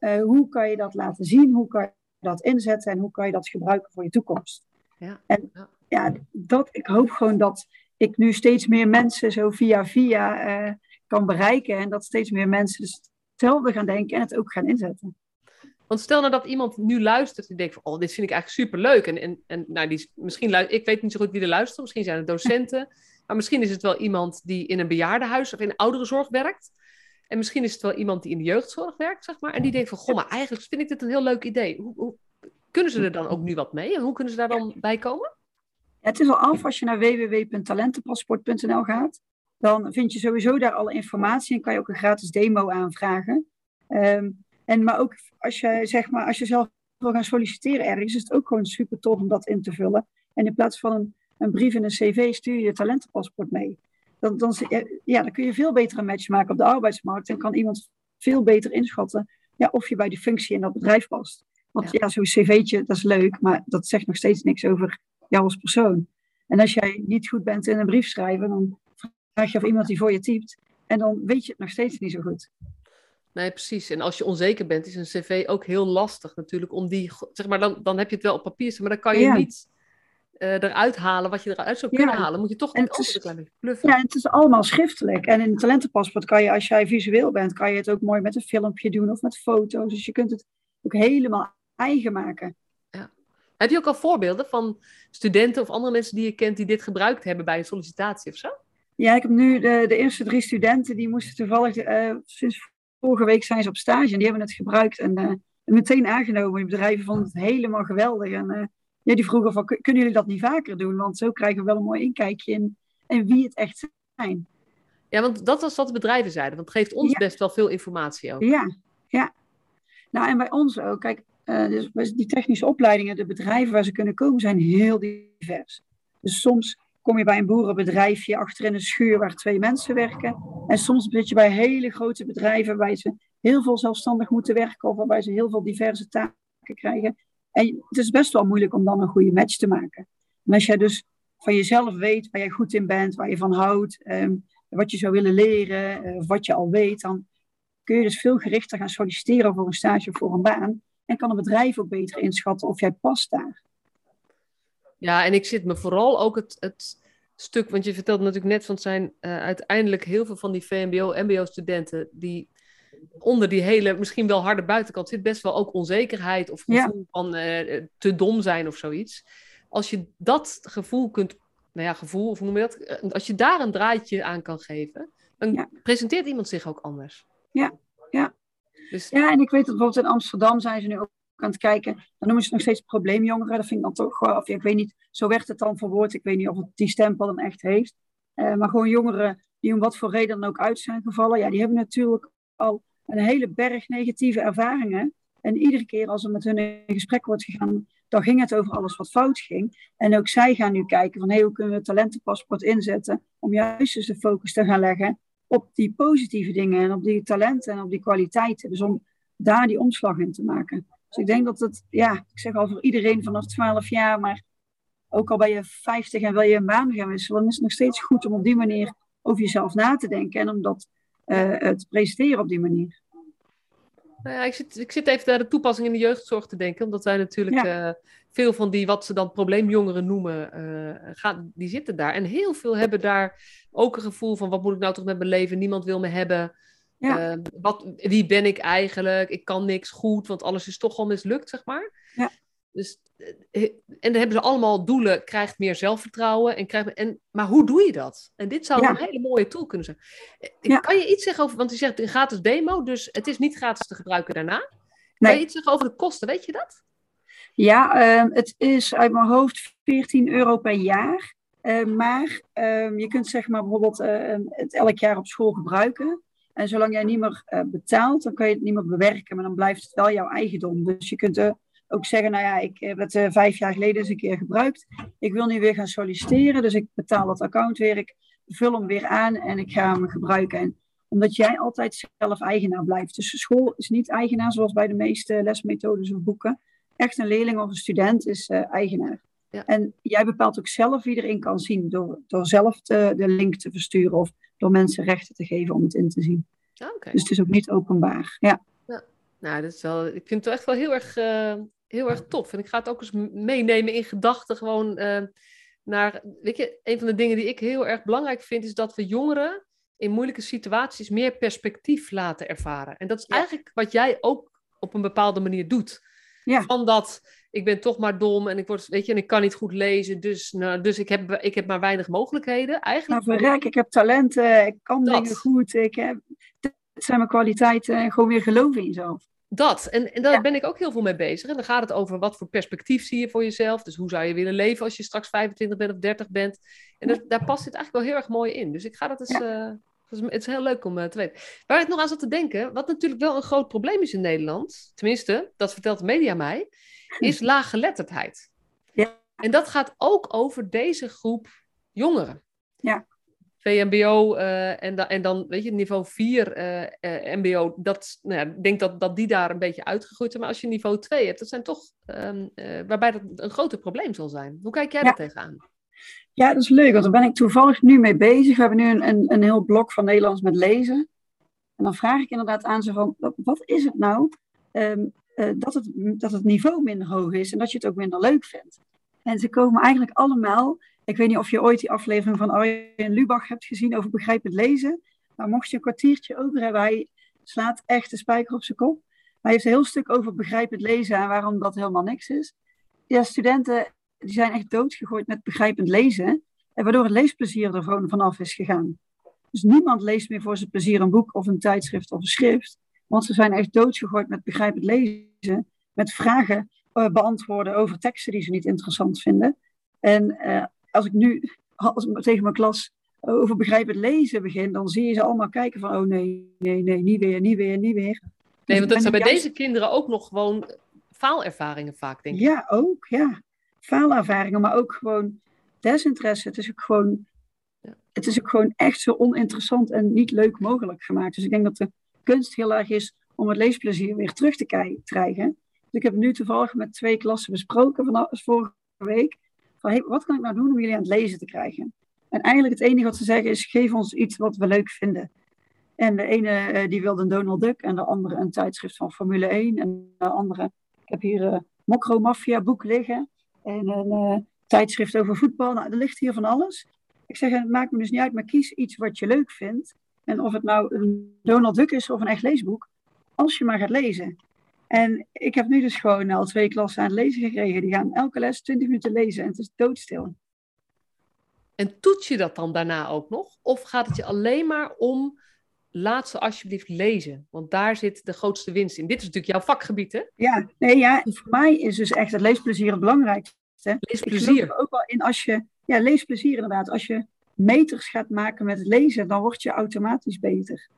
uh, hoe kan je dat laten zien, hoe kan dat inzetten en hoe kan je dat gebruiken voor je toekomst. Ja. En ja, dat, ik hoop gewoon dat ik nu steeds meer mensen zo via via uh, kan bereiken en dat steeds meer mensen dus hetzelfde gaan denken en het ook gaan inzetten. Want stel nou dat iemand nu luistert en denkt van, oh, dit vind ik eigenlijk superleuk. En, en, en nou, die, misschien, ik weet niet zo goed wie er luistert, misschien zijn het docenten, (laughs) maar misschien is het wel iemand die in een bejaardenhuis of in ouderenzorg werkt. En misschien is het wel iemand die in de jeugdzorg werkt, zeg maar. En die denkt van, goh, maar eigenlijk vind ik dit een heel leuk idee. Hoe, hoe kunnen ze er dan ook nu wat mee? En hoe kunnen ze daar dan bij komen? het is al af als je naar www.talentenpaspoort.nl gaat. Dan vind je sowieso daar alle informatie en kan je ook een gratis demo aanvragen. Um, en maar ook als je, zeg maar, als je zelf wil gaan solliciteren ergens, is het ook gewoon super tof om dat in te vullen. En in plaats van een, een brief en een cv stuur je je talentenpaspoort mee. Dan, dan, ja, dan kun je veel beter een match maken op de arbeidsmarkt en kan iemand veel beter inschatten ja, of je bij die functie in dat bedrijf past. Want ja, zo'n cv'tje, dat is leuk, maar dat zegt nog steeds niks over jou als persoon. En als jij niet goed bent in een brief schrijven, dan vraag je of iemand die voor je typt. En dan weet je het nog steeds niet zo goed. Nee, precies. En als je onzeker bent, is een cv ook heel lastig natuurlijk. Om die, zeg maar, dan, dan heb je het wel op papier, maar dan kan je niet uh, eruit halen wat je eruit zou kunnen halen. moet je toch niet het bluffen. Ja, het is allemaal schriftelijk. En in het talentenpaspoort kan je, als jij visueel bent, kan je het ook mooi met een filmpje doen of met foto's. Dus je kunt het ook helemaal eigen maken. Ja. Heb je ook al voorbeelden van studenten of andere mensen die je kent die dit gebruikt hebben bij een sollicitatie of zo? Ja, ik heb nu de, de eerste drie studenten, die moesten toevallig uh, sinds vorige week zijn ze op stage en die hebben het gebruikt en uh, meteen aangenomen. De bedrijven vonden het helemaal geweldig. En ja, die vroegen van, kunnen jullie dat niet vaker doen? Want zo krijgen we wel een mooi inkijkje in, in wie het echt zijn. Ja, want dat was wat de bedrijven zeiden. Want het geeft ons best wel veel informatie over. Ja, ja. Nou, en bij ons ook. Kijk, uh, dus die technische opleidingen, de bedrijven waar ze kunnen komen, zijn heel divers. Dus soms kom je bij een boerenbedrijfje achter in een schuur waar twee mensen werken. En soms zit je bij hele grote bedrijven waarbij ze heel veel zelfstandig moeten werken of waarbij ze heel veel diverse taken krijgen. En het is best wel moeilijk om dan een goede match te maken. En als jij dus van jezelf weet waar jij goed in bent, waar je van houdt, ehm, wat je zou willen leren, uh, wat je al weet, dan kun je dus veel gerichter gaan solliciteren voor een stage of voor een baan. En kan een bedrijf ook beter inschatten of jij past daar. Ja, en ik zit me vooral ook het, het stuk, want je vertelde natuurlijk net van zijn uh, uiteindelijk heel veel van die VMBO, MBO-studenten die onder die hele, misschien wel harde buitenkant zit best wel ook onzekerheid of gevoel van uh, te dom zijn of zoiets. Als je dat gevoel kunt, nou ja, gevoel, of hoe noem je dat? Eh, als je daar een draadje aan kan geven, dan presenteert iemand zich ook anders. Ja, ja. Dus... Ja, en ik weet dat bijvoorbeeld in Amsterdam zijn ze nu ook aan het kijken. Dan noemen ze nog steeds probleemjongeren. Dat vind ik dan toch wel, of ik weet niet, zo werd het dan verwoord. Ik weet niet of het die stempel dan echt heeft. Uh, maar gewoon jongeren die om wat voor reden dan ook uit zijn gevallen. Ja, die hebben natuurlijk al een hele berg negatieve ervaringen. En iedere keer als er met hun in gesprek wordt gegaan, dan ging het over alles wat fout ging. En ook zij gaan nu kijken van hoe kunnen we het talentenpaspoort inzetten om juist eens de focus te gaan leggen op die positieve dingen en op die talenten en op die kwaliteiten. Dus om daar die omslag in te maken. Dus ik denk dat het, ja, ik zeg al voor iedereen vanaf 12 jaar, maar ook al ben je 50 en wil je een baan gaan wisselen, dan is het nog steeds goed om op die manier over jezelf na te denken en om dat uh, te presenteren op die manier. Nou ja, ik, zit, ik zit even naar de toepassing in de jeugdzorg te denken, omdat wij natuurlijk ja. uh, veel van die, wat ze dan probleemjongeren noemen, uh, gaan, die zitten daar. En heel veel hebben daar ook een gevoel van, wat moet ik nou toch met mijn leven? Niemand wil me hebben. Ja. Uh, wat, wie ben ik eigenlijk? Ik kan niks goed, want alles is toch al mislukt, zeg maar. Dus, en dan hebben ze allemaal doelen, krijgt meer zelfvertrouwen. En krijgt, en, maar hoe doe je dat? En dit zou ja. een hele mooie tool kunnen zijn. Ja. Kan je iets zeggen over, want je zegt een gratis demo, dus het is niet gratis te gebruiken daarna. Kan je iets zeggen over de kosten, weet je dat? Ja, uh, het is uit mijn hoofd 14 euro per jaar. Uh, maar uh, je kunt zeg maar bijvoorbeeld het elk jaar op school gebruiken. En zolang jij niet meer betaalt, dan kan je het niet meer bewerken, maar dan blijft het wel jouw eigendom. Dus je kunt ook zeggen, nou ja, ik heb het vijf jaar geleden eens een keer gebruikt. Ik wil nu weer gaan solliciteren, dus ik betaal dat account weer. Ik vul hem weer aan en ik ga hem gebruiken. En omdat jij altijd zelf eigenaar blijft. Dus school is niet eigenaar zoals bij de meeste lesmethodes of boeken echt een leerling of een student is uh, eigenaar. Ja. En jij bepaalt ook zelf wie erin kan zien door, door zelf te, de link te versturen of door mensen rechten te geven om het in te zien. Okay. Dus het is ook niet openbaar. Ja. ja. Nou, dat is wel, ik vind het echt wel heel erg, uh, heel erg tof. En ik ga het ook eens meenemen in gedachten gewoon uh, naar... Weet je, een van de dingen die ik heel erg belangrijk vind is dat we jongeren in moeilijke situaties meer perspectief laten ervaren. En dat is ja. eigenlijk wat jij ook op een bepaalde manier doet. Ja. Van dat, ik ben toch maar dom en ik, word, weet je, en ik kan niet goed lezen, dus, nou, dus ik, heb, ik heb maar weinig mogelijkheden. Eigenlijk... Nou, verrek, ik heb talenten, ik kan dat. dingen goed, ik heb, dit zijn mijn kwaliteiten en gewoon weer geloven in jezelf. Dat, en, en daar ja. ben ik ook heel veel mee bezig. En dan gaat het over wat voor perspectief zie je voor jezelf. Dus hoe zou je willen leven als je straks 25 bent of 30 bent. En dat, daar past dit eigenlijk wel heel erg mooi in. Dus ik ga dat eens, ja. uh, het is heel leuk om uh, te weten. Waar ik nog aan zat te denken, wat natuurlijk wel een groot probleem is in Nederland, tenminste, dat vertelt de media mij, is laaggeletterdheid. Ja. En dat gaat ook over deze groep jongeren. Ja. VMBO uh, en, da en dan, weet je, niveau 4 uh, uh, MBO, dat, nou ja, ik denk dat, dat die daar een beetje uitgegroeid zijn. Maar als je niveau 2 hebt, dat zijn toch, um, waarbij dat een groter probleem zal zijn. Hoe kijk jij ja. daar tegenaan? Ja, dat is leuk, want daar ben ik toevallig nu mee bezig. We hebben nu een, een, een heel blok van Nederlands met lezen. En dan vraag ik inderdaad aan ze van, wat is het nou um, uh, dat, het, dat het niveau minder hoog is en dat je het ook minder leuk vindt? En ze komen eigenlijk allemaal, ik weet niet of je ooit die aflevering van Arjen Lubach hebt gezien over begrijpend lezen. Maar mocht je een kwartiertje over hebben, hij slaat echt de spijker op zijn kop. Hij heeft een heel stuk over begrijpend lezen en waarom dat helemaal niks is. Ja, studenten die zijn echt doodgegooid met begrijpend lezen. En waardoor het leesplezier er gewoon vanaf is gegaan. Dus niemand leest meer voor zijn plezier een boek of een tijdschrift of een schrift. Want ze zijn echt doodgegooid met begrijpend lezen. Met vragen uh, beantwoorden over teksten die ze niet interessant vinden. En uh, als ik nu als ik tegen mijn klas over begrijpend lezen begin, dan zie je ze allemaal kijken van, oh nee, nee, nee, niet weer, niet weer, niet weer. Nee, want dat zijn bij juist... deze kinderen ook nog gewoon faalervaringen vaak, denk ik. Ja, ook, ja faalervaringen, maar ook gewoon desinteresse. Het is ook gewoon, het is ook gewoon echt zo oninteressant en niet leuk mogelijk gemaakt. Dus ik denk dat de kunst heel erg is om het leesplezier weer terug te krijgen. Dus ik heb nu toevallig met twee klassen besproken van vorige week. Van, wat kan ik nou doen om jullie aan het lezen te krijgen? En eigenlijk het enige wat ze zeggen is, geef ons iets wat we leuk vinden. En de ene uh, die wilde een Donald Duck en de andere een tijdschrift van Formule 1. En de andere, ik heb hier een uh, Mokro Mafia boek liggen en een uh, tijdschrift over voetbal. Nou, er ligt hier van alles. Ik zeg, het maakt me dus niet uit, maar kies iets wat je leuk vindt. En of het nou een Donald Duck is of een echt leesboek, als je maar gaat lezen. En ik heb nu dus gewoon al twee klassen aan het lezen gekregen. Die gaan elke les 20 minuten lezen en het is doodstil. En toets je dat dan daarna ook nog? Of gaat het je alleen maar om laat ze alsjeblieft lezen. Want daar zit de grootste winst in. Dit is natuurlijk jouw vakgebied, hè? Ja, nee, ja. voor mij is dus echt het leesplezier het belangrijkste. Leesplezier. Ik ook wel in als je, ja, leesplezier inderdaad. Als je meters gaat maken met het lezen, dan word je automatisch beter.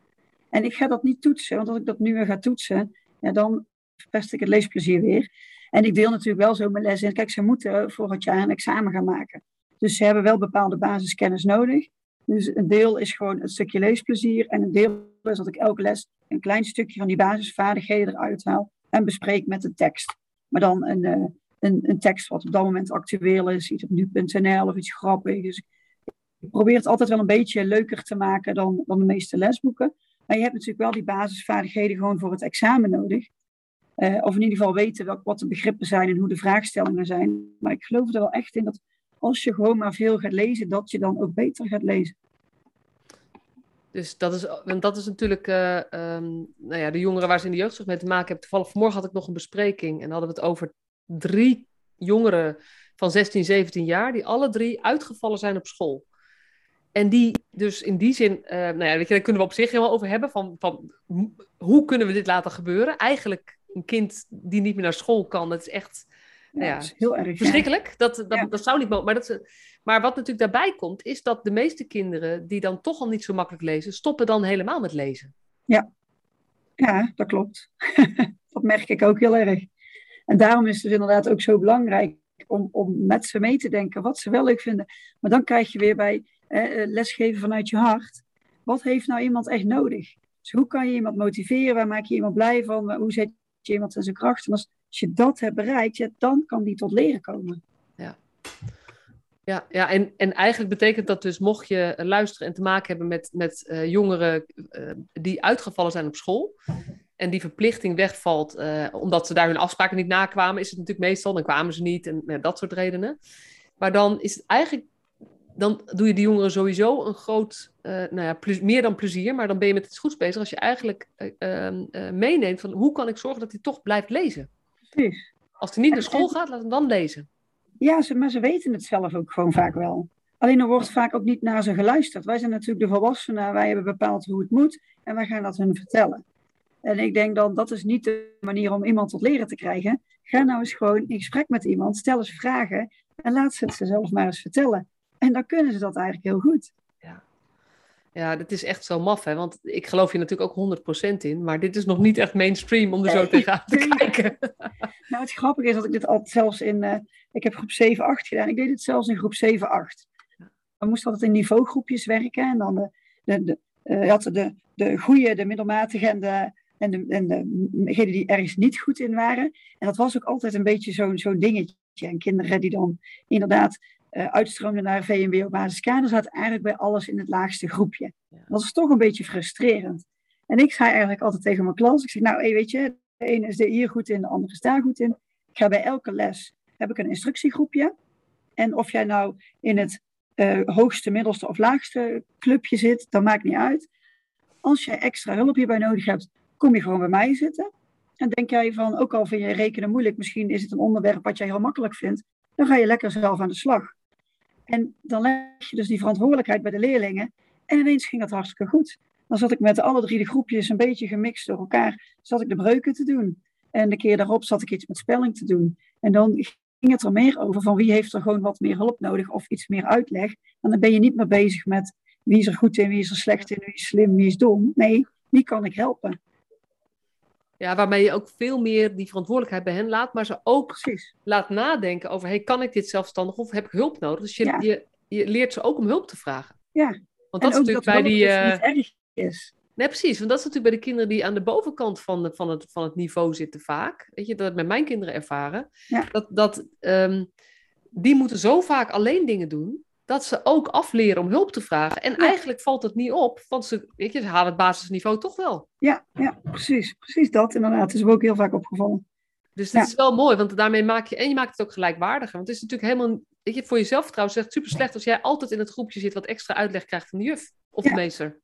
En ik ga dat niet toetsen, want als ik dat nu weer ga toetsen, ja, dan verpest ik het leesplezier weer. En ik deel natuurlijk wel zo mijn les in. Kijk, ze moeten het jaar een examen gaan maken. Dus ze hebben wel bepaalde basiskennis nodig. Dus een deel is gewoon een stukje leesplezier en een deel is dat ik elke les een klein stukje van die basisvaardigheden eruit haal en bespreek met de tekst. Maar dan een, uh, een, een tekst wat op dat moment actueel is, iets op nu.nl of iets grappigs. Dus ik probeer het altijd wel een beetje leuker te maken dan, dan de meeste lesboeken. Maar je hebt natuurlijk wel die basisvaardigheden gewoon voor het examen nodig. Uh, of in ieder geval weten welk, wat de begrippen zijn en hoe de vraagstellingen zijn. Maar ik geloof er wel echt in dat als je gewoon maar veel gaat lezen, dat je dan ook beter gaat lezen. Dus dat is, want dat is natuurlijk, uh, um, nou ja, de jongeren waar ze in de jeugdzorg mee te maken hebben. Toevallig vanmorgen had ik nog een bespreking en hadden we het over drie jongeren van 16, 17 jaar, die alle drie uitgevallen zijn op school. En die dus in die zin, uh, nou ja, weet je, daar kunnen we op zich helemaal over hebben, van, van hoe kunnen we dit laten gebeuren? Eigenlijk een kind die niet meer naar school kan, dat is echt ja, ja, is heel erg verschrikkelijk. Dat, dat, dat zou niet mogen. Maar, dat, maar wat natuurlijk daarbij komt, is dat de meeste kinderen die dan toch al niet zo makkelijk lezen, stoppen dan helemaal met lezen. Ja, ja dat klopt. (laughs) dat merk ik ook heel erg. En daarom is het inderdaad ook zo belangrijk om, om met ze mee te denken wat ze wel leuk vinden. Maar dan krijg je weer bij eh, lesgeven vanuit je hart. Wat heeft nou iemand echt nodig? Dus hoe kan je iemand motiveren? Waar maak je iemand blij van? Hoe zet je iemand zijn kracht? En als, je dat hebt bereikt, dan kan die tot leren komen. Ja. Ja, ja en, en eigenlijk betekent dat dus, mocht je luisteren en te maken hebben met, met uh, jongeren uh, die uitgevallen zijn op school, en die verplichting wegvalt omdat ze daar hun afspraken niet nakwamen, is het natuurlijk meestal, dan kwamen ze niet en dat soort redenen. Maar dan is het eigenlijk, dan doe je die jongeren sowieso een groot, nou ja, meer dan plezier, maar dan ben je met iets goeds bezig als je eigenlijk ehm, meeneemt van hoe kan ik zorgen dat hij toch blijft lezen. Precies. Als hij niet naar school gaat, laat hem dan lezen. Ja, ze, maar ze weten het zelf ook gewoon vaak wel. Alleen er wordt vaak ook niet naar ze geluisterd. Wij zijn natuurlijk de volwassenen, wij hebben bepaald hoe het moet en wij gaan dat hun vertellen. En ik denk dan, dat is niet de manier om iemand tot leren te krijgen. Ga nou eens gewoon in gesprek met iemand, stel eens vragen en laat ze het ze zelf maar eens vertellen. En dan kunnen ze dat eigenlijk heel goed. Ja, dat is echt zo maf, hè? Want ik geloof je natuurlijk ook 100% in, maar dit is nog niet echt mainstream om er zo tegenaan te kijken. Nou, het grappige is dat ik dit al zelfs in, uh, ik heb groep 7, 8 gedaan. Ik deed het zelfs in groep 7, 8. We moesten altijd in niveaugroepjes werken en dan de, de, de, uh, had de, de goede, de middelmatige en de, en, de, en degenen die ergens niet goed in waren. En dat was ook altijd een beetje zo'n zo'n dingetje. En kinderen die dan inderdaad uh, uitstroomde naar VMBO basiskader, zat eigenlijk bij alles in het laagste groepje. Dat is toch een beetje frustrerend. En ik zei eigenlijk altijd tegen mijn klas, ik zeg nou, hey, weet je, de ene is er hier goed in, de andere is daar goed in. Ik ga bij elke les, heb ik een instructiegroepje. En of jij nou in het uh, hoogste, middelste of laagste clubje zit, dat maakt niet uit. Als je extra hulp hierbij nodig hebt, kom je gewoon bij mij zitten. En denk jij van, ook al vind je rekenen moeilijk, misschien is het een onderwerp wat jij heel makkelijk vindt, dan ga je lekker zelf aan de slag. En dan leg je dus die verantwoordelijkheid bij de leerlingen. En ineens ging dat hartstikke goed. Dan zat ik met alle drie de groepjes een beetje gemixt door elkaar. Zat ik de breuken te doen. En de keer daarop zat ik iets met spelling te doen. En dan ging het er meer over van wie heeft er gewoon wat meer hulp nodig of iets meer uitleg. En dan ben je niet meer bezig met wie is er goed in, wie is er slecht in, wie is slim, wie is dom. Nee, wie kan ik helpen? Ja, waarmee je ook veel meer die verantwoordelijkheid bij hen laat, maar ze ook Precies. laat nadenken over, hey, kan ik dit zelfstandig of heb ik hulp nodig? Dus je, je, je leert ze ook om hulp te vragen. Ja. Want dat is natuurlijk bij die... Uh... niet erg is. Nee, precies. Want dat is natuurlijk bij de kinderen die aan de bovenkant van, de, van, het, van het niveau zitten vaak. Weet je, dat met mijn kinderen ervaren. Ja. Dat, dat um, die moeten zo vaak alleen dingen doen dat ze ook afleren om hulp te vragen. En eigenlijk valt het niet op, want ze, weet je, ze halen het basisniveau toch wel. Ja, ja precies. Precies dat inderdaad. Het is me ook heel vaak opgevallen. Dus dat is wel mooi, want daarmee maak je... En je maakt het ook gelijkwaardiger. Want het is natuurlijk helemaal... Weet je, voor jezelf trouwens echt super slecht als jij altijd in het groepje zit wat extra uitleg krijgt van de juf of de meester.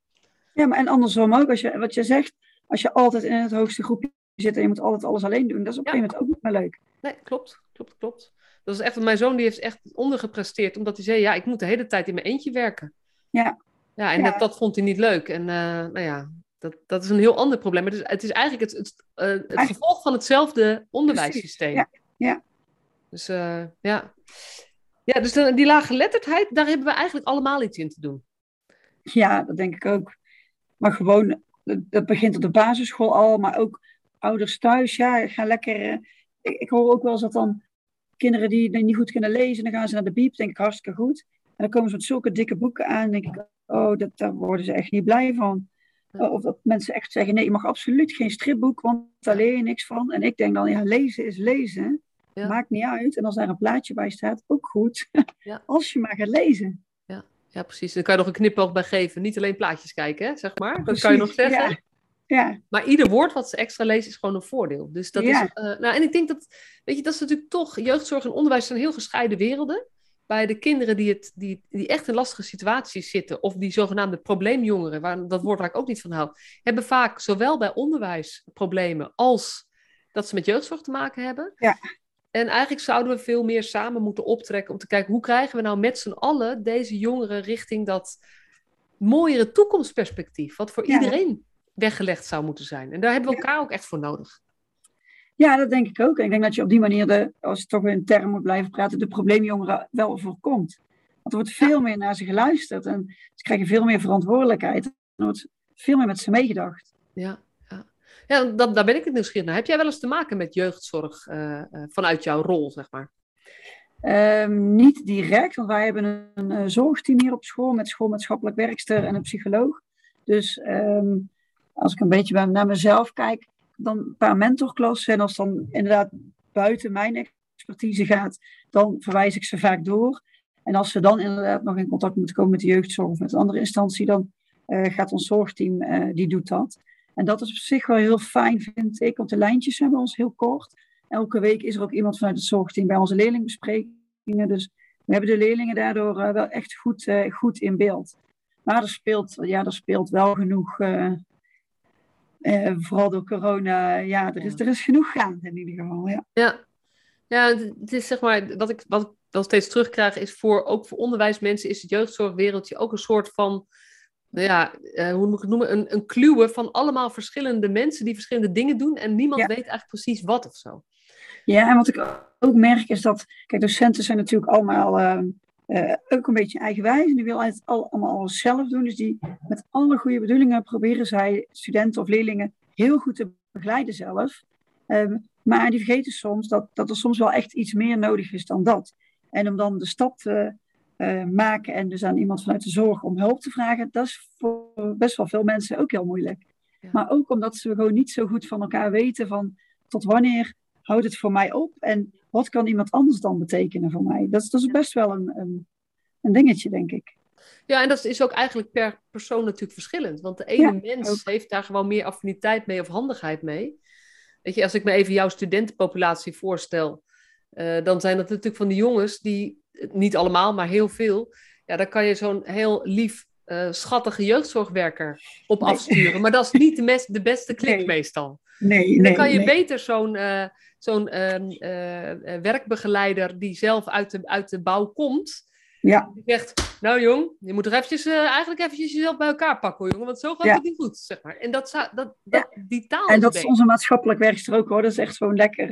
Ja, maar en andersom ook. Als je, wat je zegt, als je altijd in het hoogste groepje zit en je moet altijd alles alleen doen, dat is op een gegeven moment ook niet meer leuk. Nee, klopt. Klopt, klopt. Dat is echt, mijn zoon die heeft echt ondergepresteerd, omdat hij zei, ja, ik moet de hele tijd in mijn eentje werken. Ja. Ja, en Dat, dat vond hij niet leuk. En uh, nou ja, dat, dat is een heel ander probleem. Het is, het is eigenlijk het, het, uh, het gevolg van hetzelfde onderwijssysteem. Ja, ja. Dus uh, ja. Ja, dus de, die lage letterdheid, daar hebben we eigenlijk allemaal iets in te doen. Ja, dat denk ik ook. Maar gewoon, dat begint op de basisschool al, maar ook ouders thuis. Ja, ga lekker. Ik, ik hoor ook wel eens dat dan kinderen die, niet goed kunnen lezen, dan gaan ze naar de biep, denk ik hartstikke goed. En dan komen ze met zulke dikke boeken aan, denk ik, oh, dat, daar worden ze echt niet blij van. Of dat mensen echt zeggen, nee, je mag absoluut geen stripboek, want daar leer je niks van. En ik denk dan, ja, lezen is lezen. Ja. Maakt niet uit. En als daar een plaatje bij staat, ook goed. Ja. (laughs) Als je maar gaat lezen. Ja, precies. Dan kan je nog een knipoog bij geven. Niet alleen plaatjes kijken, hè, zeg maar. Dat kan je nog zeggen. Ja. Maar ieder woord wat ze extra lezen is gewoon een voordeel. Dus dat Ja. is. eh, nou, en ik denk dat. Weet je, dat is natuurlijk toch. Jeugdzorg en onderwijs zijn heel gescheiden werelden. Bij de kinderen die, het, die, die echt in lastige situaties zitten. Of die zogenaamde probleemjongeren. Waar, dat woord waar ik ook niet van hou. Hebben vaak zowel bij onderwijs problemen. als dat ze met jeugdzorg te maken hebben. Ja. En eigenlijk zouden we veel meer samen moeten optrekken. om te kijken hoe krijgen we nou met z'n allen deze jongeren richting dat mooiere toekomstperspectief. Wat voor Ja. iedereen weggelegd zou moeten zijn. En daar hebben we elkaar ook echt voor nodig. ja, dat denk ik ook. En ik denk dat je op die manier, de, als je toch weer in termen moet blijven praten, de probleemjongeren wel voorkomt. Want er wordt veel meer naar ze geluisterd. En ze krijgen veel meer verantwoordelijkheid. En er wordt veel meer met ze meegedacht. Ja, ja. ja dat, daar ben ik het nieuwsgierig naar. Heb jij wel eens te maken met jeugdzorg eh, eh, vanuit jouw rol, zeg maar? Ehm, niet direct, want wij hebben een, een, eh, zorgteam hier op school met schoolmaatschappelijk werkster en een psycholoog. Dus ehm, als ik een beetje naar mezelf kijk, dan een paar mentorklassen. En als dan inderdaad buiten mijn expertise gaat, dan verwijs ik ze vaak door. En als ze dan inderdaad nog in contact moeten komen met de jeugdzorg of met een andere instantie, dan eh, gaat ons zorgteam, eh, die doet dat. En dat is op zich wel heel fijn, vind ik, want de lijntjes bij ons heel kort. Elke week is er ook iemand vanuit het zorgteam bij onze leerlingbesprekingen. Dus we hebben de leerlingen daardoor eh, wel echt goed, goed in beeld. Maar er speelt, ja, er speelt wel genoeg, eh, vooral door corona, ja, er is, er is genoeg gaande in ieder geval. Ja. Ja, ja het is zeg maar, wat ik, wat ik wel steeds terugkrijg, is voor, ook voor onderwijsmensen is het jeugdzorgwereldje ook een soort van, nou ja, eh, hoe moet ik het noemen, een, een kluwen van allemaal verschillende mensen die verschillende dingen doen en niemand Ja. weet eigenlijk precies wat of zo. Ja, en wat ik ook merk is dat, kijk, docenten zijn natuurlijk allemaal eh, eh, ook een beetje eigenwijs. En die willen het al, allemaal alles zelf doen. Dus die met alle goede bedoelingen proberen zij studenten of leerlingen heel goed te begeleiden zelf. Ehm, maar die vergeten soms dat, dat er soms wel echt iets meer nodig is dan dat. En om dan de stap te eh, maken en dus aan iemand vanuit de zorg om hulp te vragen, dat is voor best wel veel mensen ook heel moeilijk. Ja. Maar ook omdat ze gewoon niet zo goed van elkaar weten van tot wanneer houdt het voor mij op en wat kan iemand anders dan betekenen voor mij? Dat is, dat is best wel een, een, een dingetje, denk ik. Ja, en dat is ook eigenlijk per persoon natuurlijk verschillend. Want de ene Ja, mens ook. heeft daar gewoon meer affiniteit mee of handigheid mee. Weet je, als ik me even jouw studentenpopulatie voorstel, eh, dan zijn dat natuurlijk van die jongens die, eh, niet allemaal, maar heel veel, ja, daar kan je zo'n heel lief, eh, schattige jeugdzorgwerker op Nee. afsturen. Maar dat is niet de, mes- de beste klik Nee. meestal. Nee, Dan nee, kan je nee. beter zo'n eh, zo'n ehm, eh, eh, werkbegeleider die zelf uit de, uit de bouw komt, Ja, die zegt, nou jong, je moet er eventjes, eigenlijk eventjes jezelf bij elkaar pakken hoor, jongen, want zo gaat Ja. het niet goed, zeg maar. En dat, dat, dat, die taal en dat is onze maatschappelijk werkster ook hoor. Dat is echt gewoon lekker,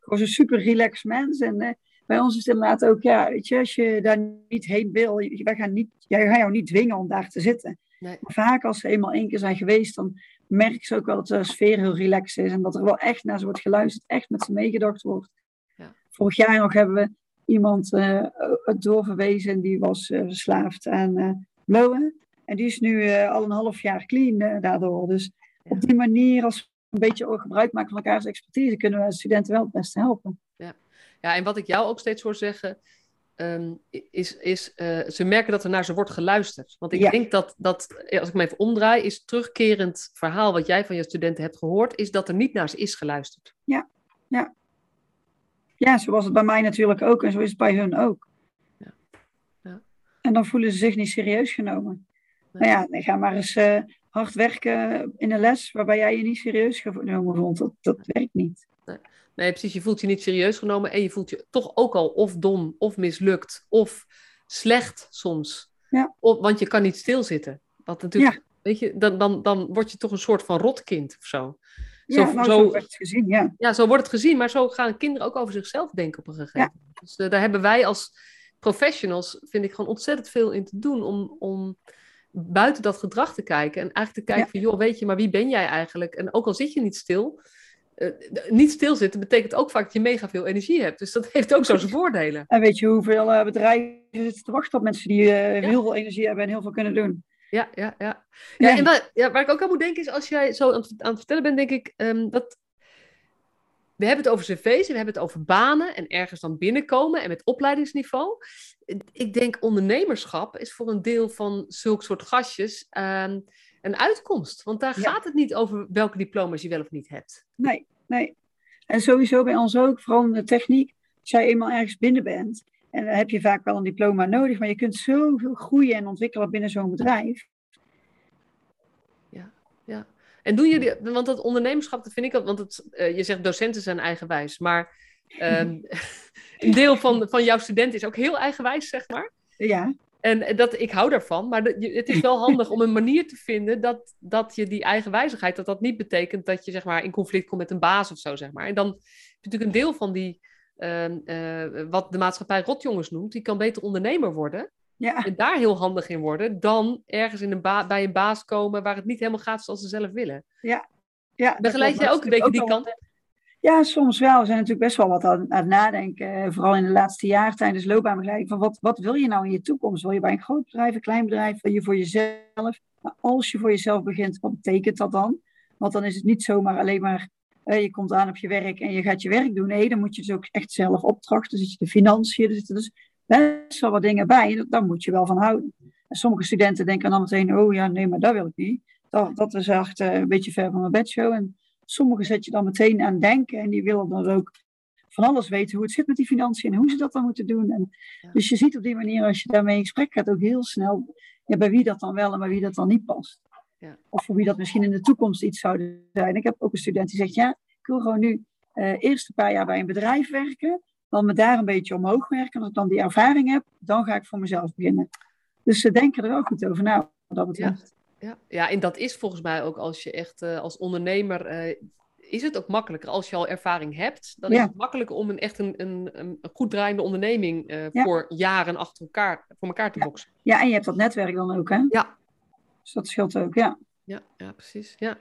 gewoon zo'n super relaxed mens. En bij ons is het inderdaad ook, ja, weet je, als je daar niet heen wil, wij gaan, niet, jij gaat jou niet dwingen om daar te zitten. Nee. Maar vaak als ze eenmaal één keer zijn geweest, dan merk ze ook wel dat de sfeer heel relaxed is. En dat er wel echt naar ze wordt geluisterd, echt met ze meegedacht wordt. Ja. Vorig jaar nog hebben we iemand eh, doorverwezen, die was eh, verslaafd aan eh blowen. En die is nu al een half jaar clean daardoor. Dus Ja. op die manier, als we een beetje gebruik maken van elkaars expertise, kunnen we studenten wel het beste helpen. Ja, en wat ik jou ook steeds hoor zeggen, ehm, is, is eh, ze merken dat er naar ze wordt geluisterd. Want ik Ja. denk dat, dat, als ik me even omdraai, is het terugkerend verhaal wat jij van je studenten hebt gehoord, is dat er niet naar ze is geluisterd. Ja, zo was het bij mij natuurlijk ook en zo is het bij hun ook. Ja. Ja. En dan voelen ze zich niet serieus genomen. Nee. Nou ja, dan ga maar eens eh, hard werken in een les waarbij jij je niet serieus genomen vond. Dat, dat werkt niet. Nee, precies. Je voelt je niet serieus genomen en je voelt je toch ook al of dom, of mislukt, of slecht soms. Ja. Of, want je kan niet stilzitten. Wat natuurlijk, weet je, dan, dan, dan word je toch een soort van rotkind of zo. Ja, Zo- nou, zo- zo werd het gezien, ja. Ja, zo wordt het gezien, maar zo gaan kinderen ook over zichzelf denken op een gegeven moment. Dus eh, daar hebben wij als professionals, vind ik, gewoon ontzettend veel in te doen om, om buiten dat gedrag te kijken. En eigenlijk te kijken van, joh, weet je, maar wie ben jij eigenlijk? En ook al zit je niet stil, eh, niet stilzitten betekent ook vaak dat je mega veel energie hebt. Dus dat heeft ook zo zijn voordelen. En weet je hoeveel eh, bedrijven zitten te wachten op mensen die eh, heel veel energie hebben en heel veel kunnen doen. Ja, ja, ja. ja, en waar, ja, waar ik ook aan moet denken is, als jij zo aan het, aan het vertellen bent, denk ik, ehm, dat we hebben het over cv's, we hebben het over banen en ergens dan binnenkomen en met opleidingsniveau. Ik denk ondernemerschap is voor een deel van zulke soort gastjes um, een uitkomst. Want daar gaat het niet over welke diploma's je wel of niet hebt. Nee, nee. En sowieso bij ons ook, vooral in de techniek. Als jij eenmaal ergens binnen bent, en dan heb je vaak wel een diploma nodig, maar je kunt zoveel groeien en ontwikkelen binnen zo'n bedrijf. Ja, ja. En doen jullie, want dat ondernemerschap, dat vind ik, want het, uh, je zegt docenten zijn eigenwijs, maar um, (laughs) een deel van, van jouw studenten is ook heel eigenwijs, zeg maar. Ja. En dat, ik hou daarvan, maar het is wel handig om een manier te vinden dat, dat je die eigenwijzigheid, dat dat niet betekent dat je zeg maar in conflict komt met een baas of zo, zeg maar. En dan heb je natuurlijk een deel van die, uh, wat de maatschappij rotjongens noemt, die kan beter ondernemer worden. Ja. En daar heel handig in worden, dan ergens in een bij een baas komen waar het niet helemaal gaat zoals ze zelf willen. Ja. ja Begeleid jij ook een beetje die kant? Ja, soms wel. We zijn natuurlijk best wel wat aan, het nadenken. Eh, vooral in de laatste jaren tijdens loopbaanbegeleiding. Van wat, wat wil je nou in je toekomst? Wil je bij een groot bedrijf, een klein bedrijf? Wil je voor jezelf? Maar als je voor jezelf begint, wat betekent dat dan? Want dan is het niet zomaar alleen maar uh, je komt aan op je werk en je gaat je werk doen. Nee, dan moet je dus ook echt zelf opdrachten. Dan zit je de financiën, er zitten dus best wel wat dingen bij. En daar moet je wel van houden. En sommige studenten denken dan meteen, oh ja, nee, maar dat wil ik niet. Dat, dat is echt uh, een beetje ver van mijn bedshow. En Sommigen zet je dan meteen aan denken en die willen dan ook van alles weten hoe het zit met die financiën en hoe ze dat dan moeten doen. En Dus je ziet op die manier, als je daarmee in gesprek gaat, ook heel snel ja, bij wie dat dan wel en bij wie dat dan niet past. Ja. Of voor wie dat misschien in de toekomst iets zou zijn. Ik heb ook een student die zegt, ja, ik wil gewoon nu uh, eerst een paar jaar bij een bedrijf werken, dan me daar een beetje omhoog werken. En als ik dan die ervaring heb, dan ga ik voor mezelf beginnen. Dus ze denken er ook goed over na, wat dat betreft. Ja, ja, en dat is volgens mij ook als je echt uh, als ondernemer. Uh, is het ook makkelijker als je al ervaring hebt. Dan is het makkelijker om een echt een, een, een goed draaiende onderneming uh, ja. voor jaren achter elkaar voor elkaar te boksen. Ja, en je hebt dat netwerk dan ook, hè? Ja. Dus dat scheelt ook, ja. Ja, ja precies. Ja,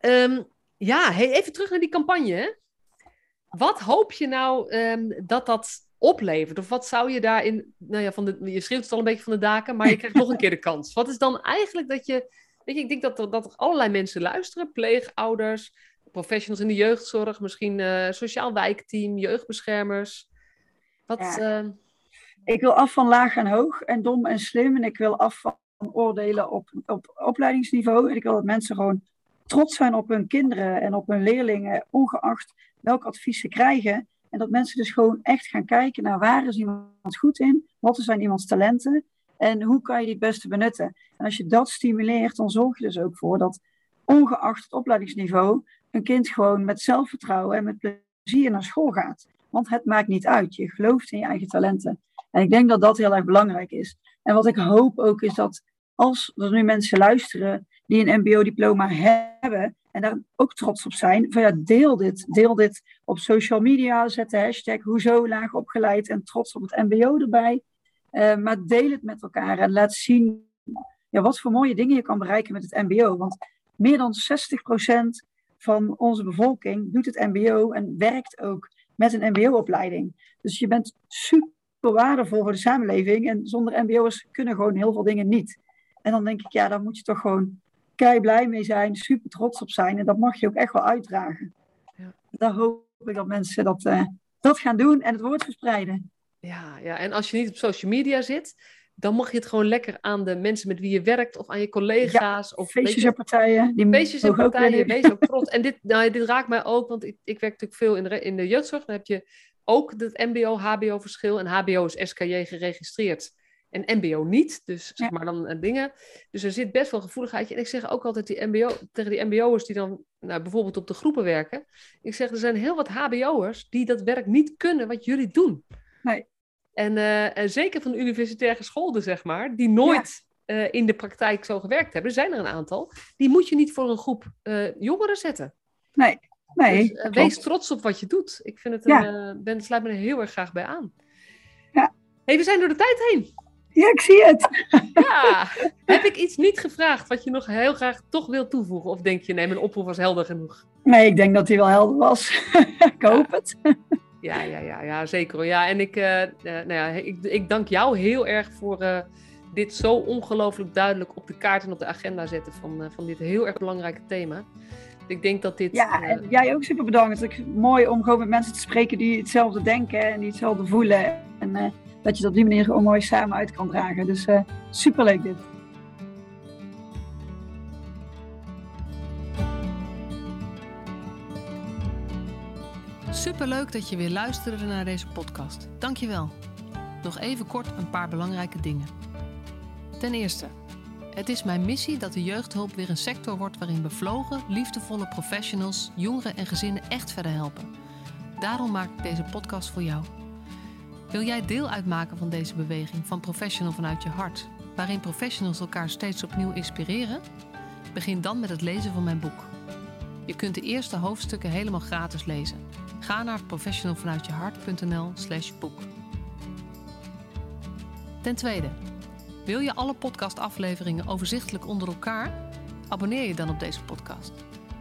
um, ja hey, even terug naar die campagne. Hè? Wat hoop je nou um, dat dat oplevert? Of wat zou je daarin, nou ja, van de, je schreeuwt het al een beetje van de daken, maar je krijgt nog een keer de kans. Wat is dan eigenlijk dat je, weet je, ik denk dat er, dat er allerlei mensen luisteren, pleegouders, professionals in de jeugdzorg, misschien uh, sociaal wijkteam, jeugdbeschermers. Wat, ja. uh... Ik wil af van laag en hoog en dom en slim en ik wil af van oordelen op, op opleidingsniveau en ik wil dat mensen gewoon trots zijn op hun kinderen en op hun leerlingen, ongeacht welk advies ze krijgen. En dat mensen dus gewoon echt gaan kijken naar waar is iemand goed in, wat zijn iemands talenten en hoe kan je die het beste benutten. En als je dat stimuleert, dan zorg je dus ook voor dat ongeacht het opleidingsniveau een kind gewoon met zelfvertrouwen en met plezier naar school gaat. Want het maakt niet uit. Je gelooft in je eigen talenten. En ik denk dat dat heel erg belangrijk is. En wat ik hoop ook is dat als er nu mensen luisteren die een MBO-diploma hebben, en daar ook trots op zijn. Van ja, deel dit. Deel dit op social media. Zet de hashtag hoezo laag opgeleid en trots op het mbo erbij. Uh, maar deel het met elkaar en laat zien ja, wat voor mooie dingen je kan bereiken met het mbo. Want meer dan 60% van onze bevolking doet het mbo en werkt ook met een mbo-opleiding. Dus je bent super waardevol voor de samenleving. En zonder mbo'ers kunnen gewoon heel veel dingen niet. En dan denk ik, ja, dan moet je toch gewoon kei blij mee zijn, super trots op zijn. En dat mag je ook echt wel uitdragen. Ja. Daar hoop ik dat mensen dat, uh, dat gaan doen en het woord verspreiden. Ja, ja, en als je niet op social media zit, dan mag je het gewoon lekker aan de mensen met wie je werkt of aan je collega's. of feestjes en partijen. Die feestjes en partijen, (laughs) wees ook trots. En dit, nou, dit raakt mij ook, want ik, ik werk natuurlijk veel in de, in de jeugdzorg. Dan heb je ook het mbo-hbo-verschil. En hbo is SKJ geregistreerd en MBO niet. Dus zeg maar dan uh, dingen. Dus er zit best wel gevoeligheid. En ik zeg ook altijd die MBO, tegen die MBO'ers die dan nou, bijvoorbeeld op de groepen werken. Ik zeg, er zijn heel wat HBO'ers die dat werk niet kunnen wat jullie doen. Nee. En, uh, en zeker van universitair geschoolden, zeg maar, die nooit ja. uh, in de praktijk zo gewerkt hebben. Er zijn er een aantal. Die moet je niet voor een groep jongeren zetten. Nee. Nee, dus, wees trots op wat je doet. Ik vind het een, ja. ben, sluit me er heel erg graag bij aan. Ja. hey, we zijn door de tijd heen. Ja, ik zie het. Ja. Heb ik iets niet gevraagd wat je nog heel graag toch wil toevoegen? Of denk je, nee, mijn oproep was helder genoeg? Nee, ik denk dat hij wel helder was. (laughs) ik hoop het. Ja, ja, ja, ja zeker. Ja, en ik, uh, nou ja, ik, ik dank jou heel erg voor, uh, dit zo ongelooflijk duidelijk op de kaart en op de agenda zetten van, van dit heel erg belangrijke thema. Ik denk dat dit. Ja, en jij ook super bedankt. Het is mooi om gewoon met mensen te spreken die hetzelfde denken en die hetzelfde voelen. En dat je het op die manier gewoon mooi samen uit kan dragen. Dus uh, superleuk dit. Superleuk dat je weer luisterde naar deze podcast. Dankjewel. Nog even kort een paar belangrijke dingen. Ten eerste, het is mijn missie dat de jeugdhulp weer een sector wordt waarin bevlogen, liefdevolle professionals jongeren en gezinnen echt verder helpen. Daarom maak ik deze podcast voor jou. Wil jij deel uitmaken van deze beweging van Professional vanuit je hart, waarin professionals elkaar steeds opnieuw inspireren? Begin dan met het lezen van mijn boek. Je kunt de eerste hoofdstukken helemaal gratis lezen. Ga naar professionalvanuitjehart.nl/slash boek. Ten tweede, wil je alle podcastafleveringen overzichtelijk onder elkaar? Abonneer je dan op deze podcast.